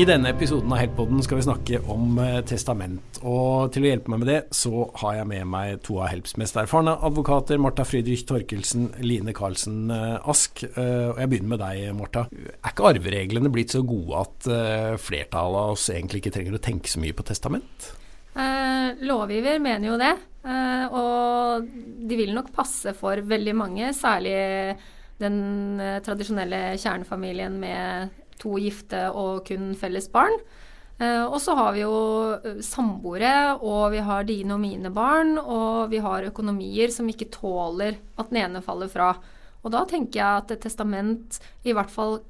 I denne episoden av Heltpodden skal vi snakke om eh, testament. Og til å hjelpe meg med det, så har jeg med meg to av Helps mest erfarne advokater. Marta Friedrich Torkelsen, Line Karlsen eh, Ask. Eh, og jeg begynner med deg, Marta. Er ikke arvereglene blitt så gode at flertallet av oss egentlig ikke trenger å tenke så mye på testament? Eh, lovgiver mener jo det. Eh, og de vil nok passe for veldig mange, særlig den tradisjonelle kjernefamilien med to gifte og kun felles barn. Eh, og så har vi jo eh, samboere, og vi har dine og mine barn, og vi har økonomier som ikke tåler at den ene faller fra. Og da tenker jeg at et testament i hvert fall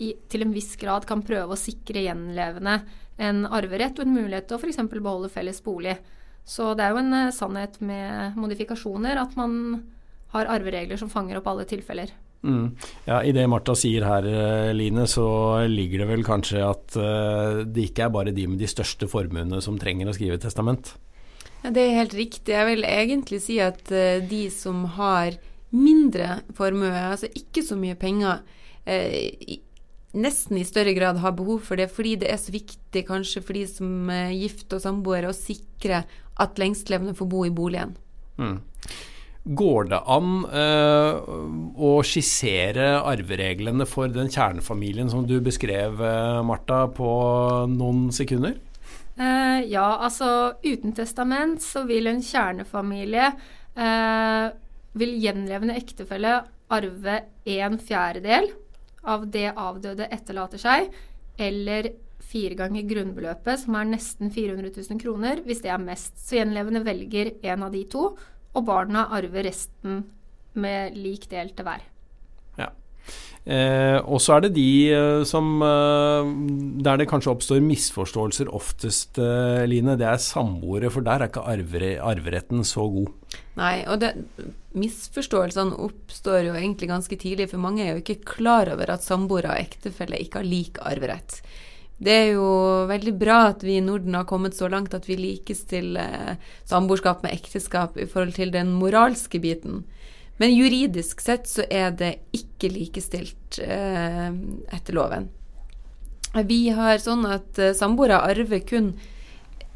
i, til en viss grad kan prøve å sikre gjenlevende en arverett og en mulighet til å f.eks. beholde felles bolig. Så det er jo en uh, sannhet med modifikasjoner at man har arveregler som fanger opp alle tilfeller. Mm. Ja, I det Martha sier her, eh, Line, så ligger det vel kanskje at uh, det ikke er bare de med de største formuene som trenger å skrive testament? Ja, Det er helt riktig. Jeg vil egentlig si at uh, de som har mindre formue, altså ikke så mye penger, nesten i større grad har behov for det, fordi det er så viktig kanskje for de som er gift og samboere, å sikre at lengstlevende får bo i boligen. Mm. Går det an uh, å skissere arvereglene for den kjernefamilien som du beskrev, uh, Martha, på noen sekunder? Uh, ja, altså uten testament så vil en kjernefamilie Vil gjenlevende ektefelle arve en fjerdedel av det avdøde etterlater seg, eller fire ganger grunnbeløpet, som er nesten 400 000 kroner, hvis det er mest. Så gjenlevende velger en av de to og barna arver resten med lik del til hver. Ja. Eh, og så er det de eh, som eh, Der det kanskje oppstår misforståelser oftest, eh, Line. Det er samboere, for der er ikke arvere, arveretten så god. Nei, og det, misforståelsene oppstår jo egentlig ganske tidlig, for mange er jo ikke klar over at samboere og ektefelle ikke har lik arverett. Det er jo veldig bra at vi i Norden har kommet så langt at vi likestiller samboerskap med ekteskap i forhold til den moralske biten. Men juridisk sett så er det ikke likestilt eh, etter loven. Vi har sånn at eh, samboere arver kun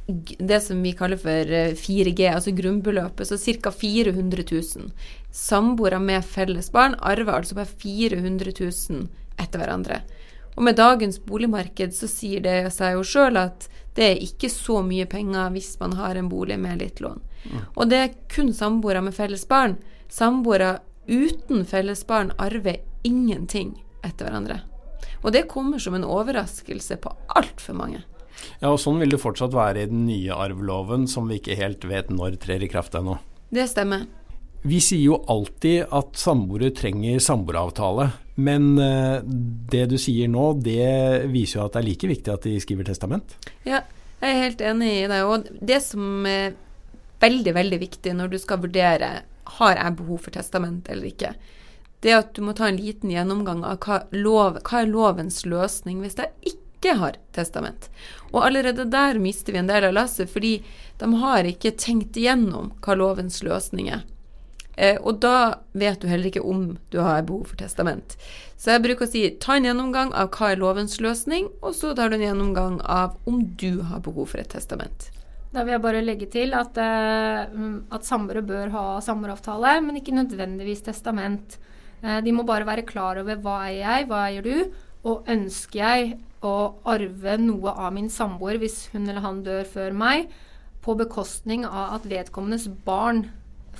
det som vi kaller for 4G, eh, altså grunnbeløpet, så ca. 400 000. Samboere med felles barn arver altså bare 400 000 etter hverandre. Og med dagens boligmarked så sier det seg jo sjøl at det er ikke så mye penger hvis man har en bolig med litt lån. Mm. Og det er kun samboere med felles barn. Samboere uten felles barn arver ingenting etter hverandre. Og det kommer som en overraskelse på altfor mange. Ja, og sånn vil det fortsatt være i den nye arveloven, som vi ikke helt vet når trer i kraft ennå. Det stemmer. Vi sier jo alltid at samboere trenger samboeravtale, men eh, det du sier nå, det viser jo at det er like viktig at de skriver testament? Ja, jeg er helt enig i det. Og det som er veldig, veldig viktig når du skal vurdere har jeg behov for testament eller ikke, det er at du må ta en liten gjennomgang av hva, lov, hva er lovens løsning hvis jeg ikke har testament. Og allerede der mister vi en del av lasset, fordi de har ikke tenkt igjennom hva lovens løsning er. Eh, og da vet du heller ikke om du har behov for testament. Så jeg bruker å si ta en gjennomgang av hva er lovens løsning, og så tar du en gjennomgang av om du har behov for et testament. Da vil jeg bare legge til at, eh, at samboere bør ha samboeravtale, men ikke nødvendigvis testament. Eh, de må bare være klar over hva eier jeg, hva eier du, og ønsker jeg å arve noe av min samboer hvis hun eller han dør før meg, på bekostning av at vedkommendes barn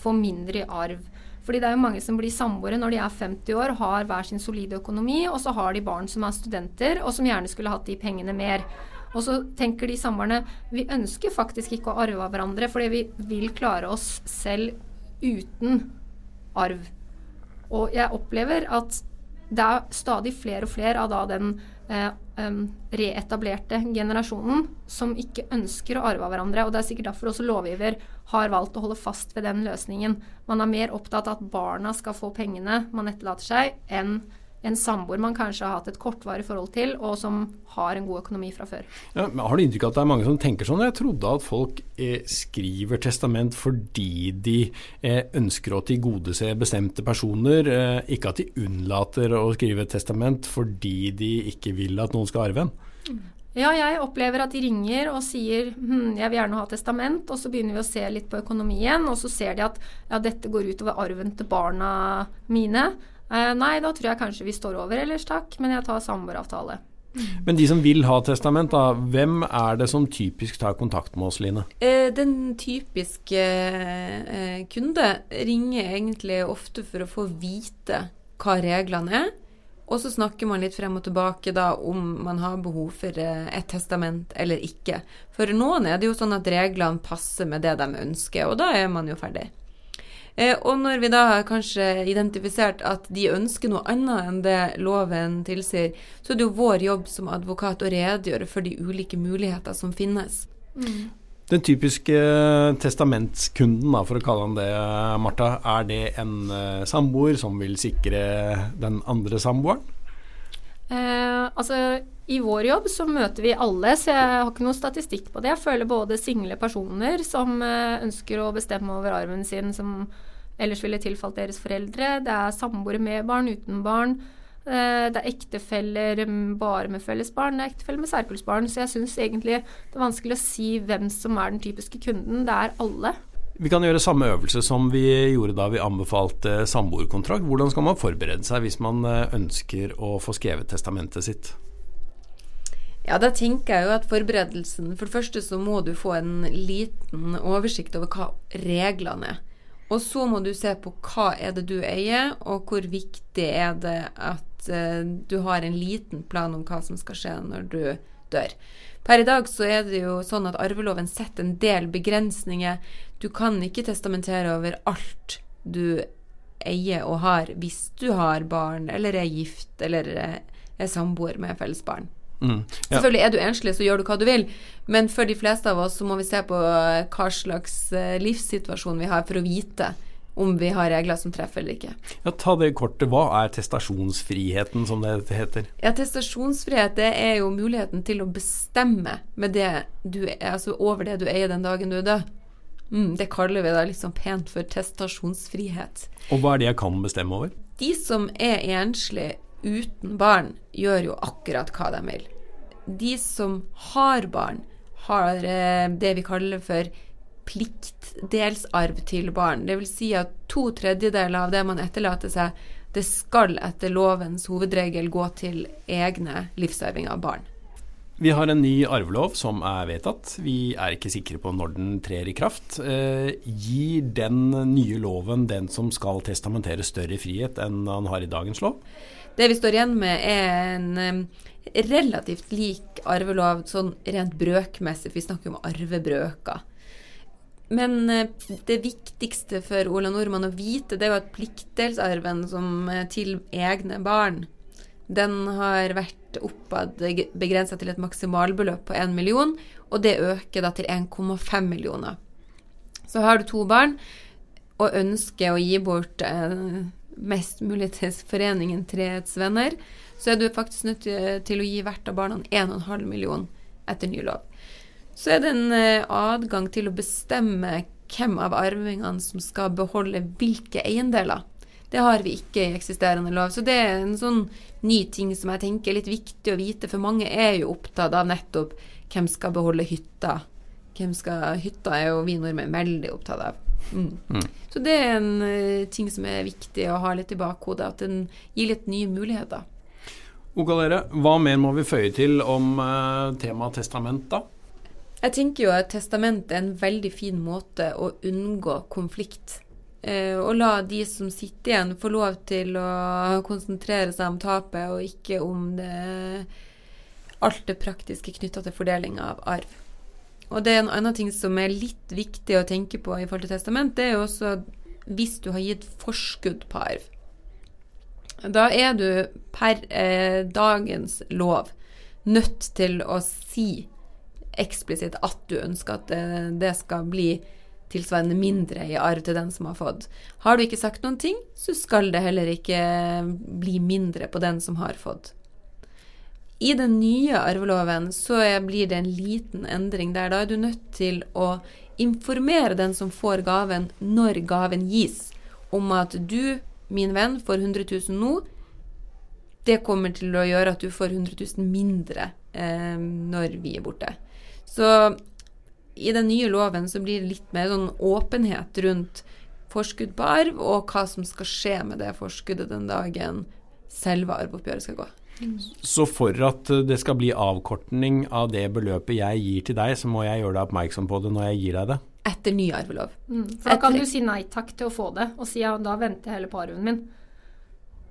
får mindre i arv. Fordi det er jo mange som blir samboere når de er 50 år, har hver sin solide økonomi, og så har de barn som er studenter, og som gjerne skulle hatt de pengene mer. Og så tenker de samboerne vi ønsker faktisk ikke å arve av hverandre, fordi vi vil klare oss selv uten arv. Og jeg opplever at det er stadig flere og flere av da den eh, reetablerte generasjonen som ikke ønsker å arve av hverandre. Og det er sikkert derfor også lovgiver har valgt å holde fast ved den løsningen. Man er mer opptatt av at barna skal få pengene man etterlater seg, enn en samboer man kanskje har hatt et kortvarig forhold til, og som har en god økonomi fra før. Ja, har du inntrykk av at det er mange som tenker sånn? Jeg trodde at folk eh, skriver testament fordi de eh, ønsker å tilgodese bestemte personer, eh, ikke at de unnlater å skrive et testament fordi de ikke vil at noen skal arve en. Ja, jeg opplever at de ringer og sier hm, jeg vil gjerne ha testament, og så begynner vi å se litt på økonomien, og så ser de at ja, dette går utover arven til barna mine. Eh, nei, da tror jeg kanskje vi står over, ellers takk, men jeg tar samboeravtale. Men de som vil ha testament, da, hvem er det som typisk tar kontakt med oss, Line? Eh, den typiske eh, kunde ringer egentlig ofte for å få vite hva reglene er. Og så snakker man litt frem og tilbake da om man har behov for et testament eller ikke. For noen er det jo sånn at reglene passer med det de ønsker, og da er man jo ferdig. Eh, og når vi da har kanskje identifisert at de ønsker noe annet enn det loven tilsier, så er det jo vår jobb som advokat å redegjøre for de ulike muligheter som finnes. Mm. Den typiske testamentskunden, da, for å kalle han det, Martha, er det en uh, samboer som vil sikre den andre samboeren? Eh, altså, I vår jobb så møter vi alle, så jeg har ikke noe statistikk på det. Jeg føler både single personer som eh, ønsker å bestemme over arven sin, som ellers ville tilfalt deres foreldre. Det er samboere med barn, uten barn. Eh, det er ektefeller bare med felles barn, det er ektefeller med særkullsbarn. Så jeg syns egentlig det er vanskelig å si hvem som er den typiske kunden. Det er alle. Vi kan gjøre samme øvelse som vi gjorde da vi anbefalte samboerkontrakt. Hvordan skal man forberede seg hvis man eh, ønsker å få skrevet testamentet sitt? Ja, da tenker jeg jo at forberedelsen For det første så må du få en liten oversikt over hva reglene er. Og så må du se på hva er det du eier, og hvor viktig er det at uh, du har en liten plan om hva som skal skje når du dør. Per i dag så er det jo sånn at arveloven setter en del begrensninger. Du kan ikke testamentere over alt du eier og har hvis du har barn, eller er gift, eller er samboer med felles barn. Mm, ja. Selvfølgelig er du enslig, så gjør du hva du vil, men for de fleste av oss så må vi se på hva slags eh, livssituasjon vi har for å vite om vi har regler som treffer eller ikke. Ja, Ta det kortet. Hva er testasjonsfriheten, som det heter? Ja, Testasjonsfrihet det er jo muligheten til å bestemme med det du er, altså over det du eier den dagen du er død. Mm, det kaller vi da liksom pent for testasjonsfrihet. Og hva er det jeg kan bestemme over? De som er enslige uten barn, gjør jo akkurat hva de vil. De som har barn, har eh, det vi kaller for pliktdelsarv til barn. Dvs. Si at to tredjedeler av det man etterlater seg, det skal etter lovens hovedregel gå til egne livsarvinger av barn. Vi har en ny arvelov som er vedtatt. Vi er ikke sikre på når den trer i kraft. Eh, gir den nye loven den som skal testamentere større frihet enn han har i dagens lov? Det vi står igjen med, er en eh, relativt lik arvelov sånn rent brøkmessig. Vi snakker om arvebrøker. Men eh, det viktigste for Ola Nordmann å vite, det er jo at pliktdelsarven som til egne barn, den har vært oppad begrensa til et maksimalbeløp på 1 million, og det øker da til 1,5 millioner. Så har du to barn og ønsker å gi bort eh, mest mulig til foreningen Treets venner, så er du faktisk nødt til å gi hvert av barna 1,5 million etter ny lov så er det en eh, adgang til å bestemme hvem av arvingene som skal beholde hvilke eiendeler. Det har vi ikke i eksisterende lov. Så det er en sånn ny ting som jeg tenker er litt viktig å vite, for mange er jo opptatt av nettopp hvem skal beholde hytta. Hvem skal, hytta er jo vi nordmenn veldig opptatt av. Mm. Mm. Så det er en uh, ting som er viktig å ha litt i bakhodet, at den gir litt nye muligheter. Ogalere, hva mer må vi føye til om uh, temaet testament, da? Jeg tenker jo at testament er en veldig fin måte å unngå konflikt. Eh, og la de som sitter igjen, få lov til å konsentrere seg om tapet, og ikke om det, alt det praktiske knytta til fordeling av arv. Og det er en annen ting som er litt viktig å tenke på i forhold til testament, det er jo også hvis du har gitt forskudd på arv. Da er du per eh, dagens lov nødt til å si eksplisitt at du ønsker at det, det, skal bli tilsvarende mindre i arv til den som har fått. Har du ikke sagt noen ting, så skal det heller ikke bli mindre på den som har fått. I den nye arveloven så blir det en liten endring der. Da er du nødt til å informere den som får gaven, når gaven gis, om at du, min venn, får 100 000 nå. Det kommer til å gjøre at du får 100 000 mindre eh, når vi er borte. Så i den nye loven så blir det litt mer sånn åpenhet rundt forskudd på arv, og hva som skal skje med det forskuddet den dagen selve arveoppgjøret skal gå. Så for at det skal bli avkortning av det beløpet jeg gir til deg, så må jeg gjøre deg oppmerksom på det når jeg gir deg det? Etter ny arvelov. Mm, for da kan du si nei takk til å få det, og si ja, da venter jeg heller på arven min.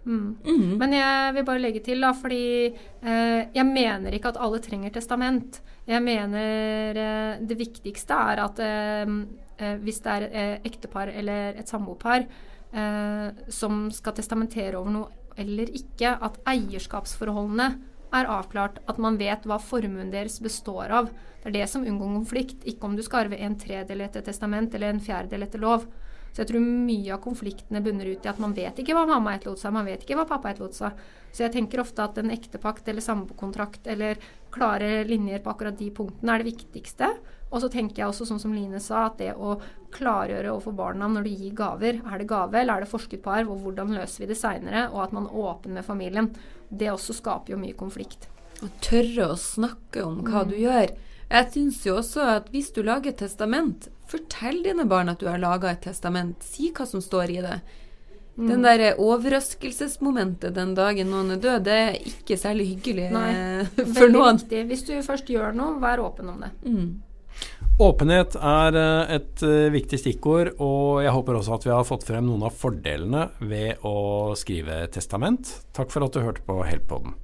Mm. Mm. Men jeg vil bare legge til, da, fordi eh, jeg mener ikke at alle trenger testament. Jeg mener eh, det viktigste er at eh, eh hvis det er et eh, ektepar eller et samboerpar eh, som skal testamentere over noe eller ikke, at eierskapsforholdene er avklart, at man vet hva formuen deres består av. Det er det som unngår konflikt, ikke om du skal arve en tredel etter testament eller en fjerdedel etter lov. Så jeg tror mye av konfliktene bunner ut i at man vet ikke hva mamma etterlot seg, man vet ikke hva pappa etterlot seg. Så jeg tenker ofte at en ektepakt eller samboerkontrakt eller klare linjer på akkurat de punktene er det viktigste. Og så tenker jeg også, sånn som Line sa, at det å klargjøre overfor barna når du gir gaver, er det gave eller er det forskudd på arv, og hvordan løser vi det seinere, og at man er åpen med familien, det også skaper jo mye konflikt. Å tørre å snakke om hva mm. du gjør. Jeg syns jo også at hvis du lager et testament, fortell dine barn at du har laga et testament. Si hva som står i det. Mm. Den der overraskelsesmomentet den dagen noen er død, det er ikke særlig hyggelig Nei, for noen. Viktig. Hvis du først gjør noe, vær åpen om det. Mm. Åpenhet er eh, et eh, viktig stikkord, og jeg håper også at vi har fått frem noen av fordelene ved å skrive testament. Takk for at du hørte på Help-podden.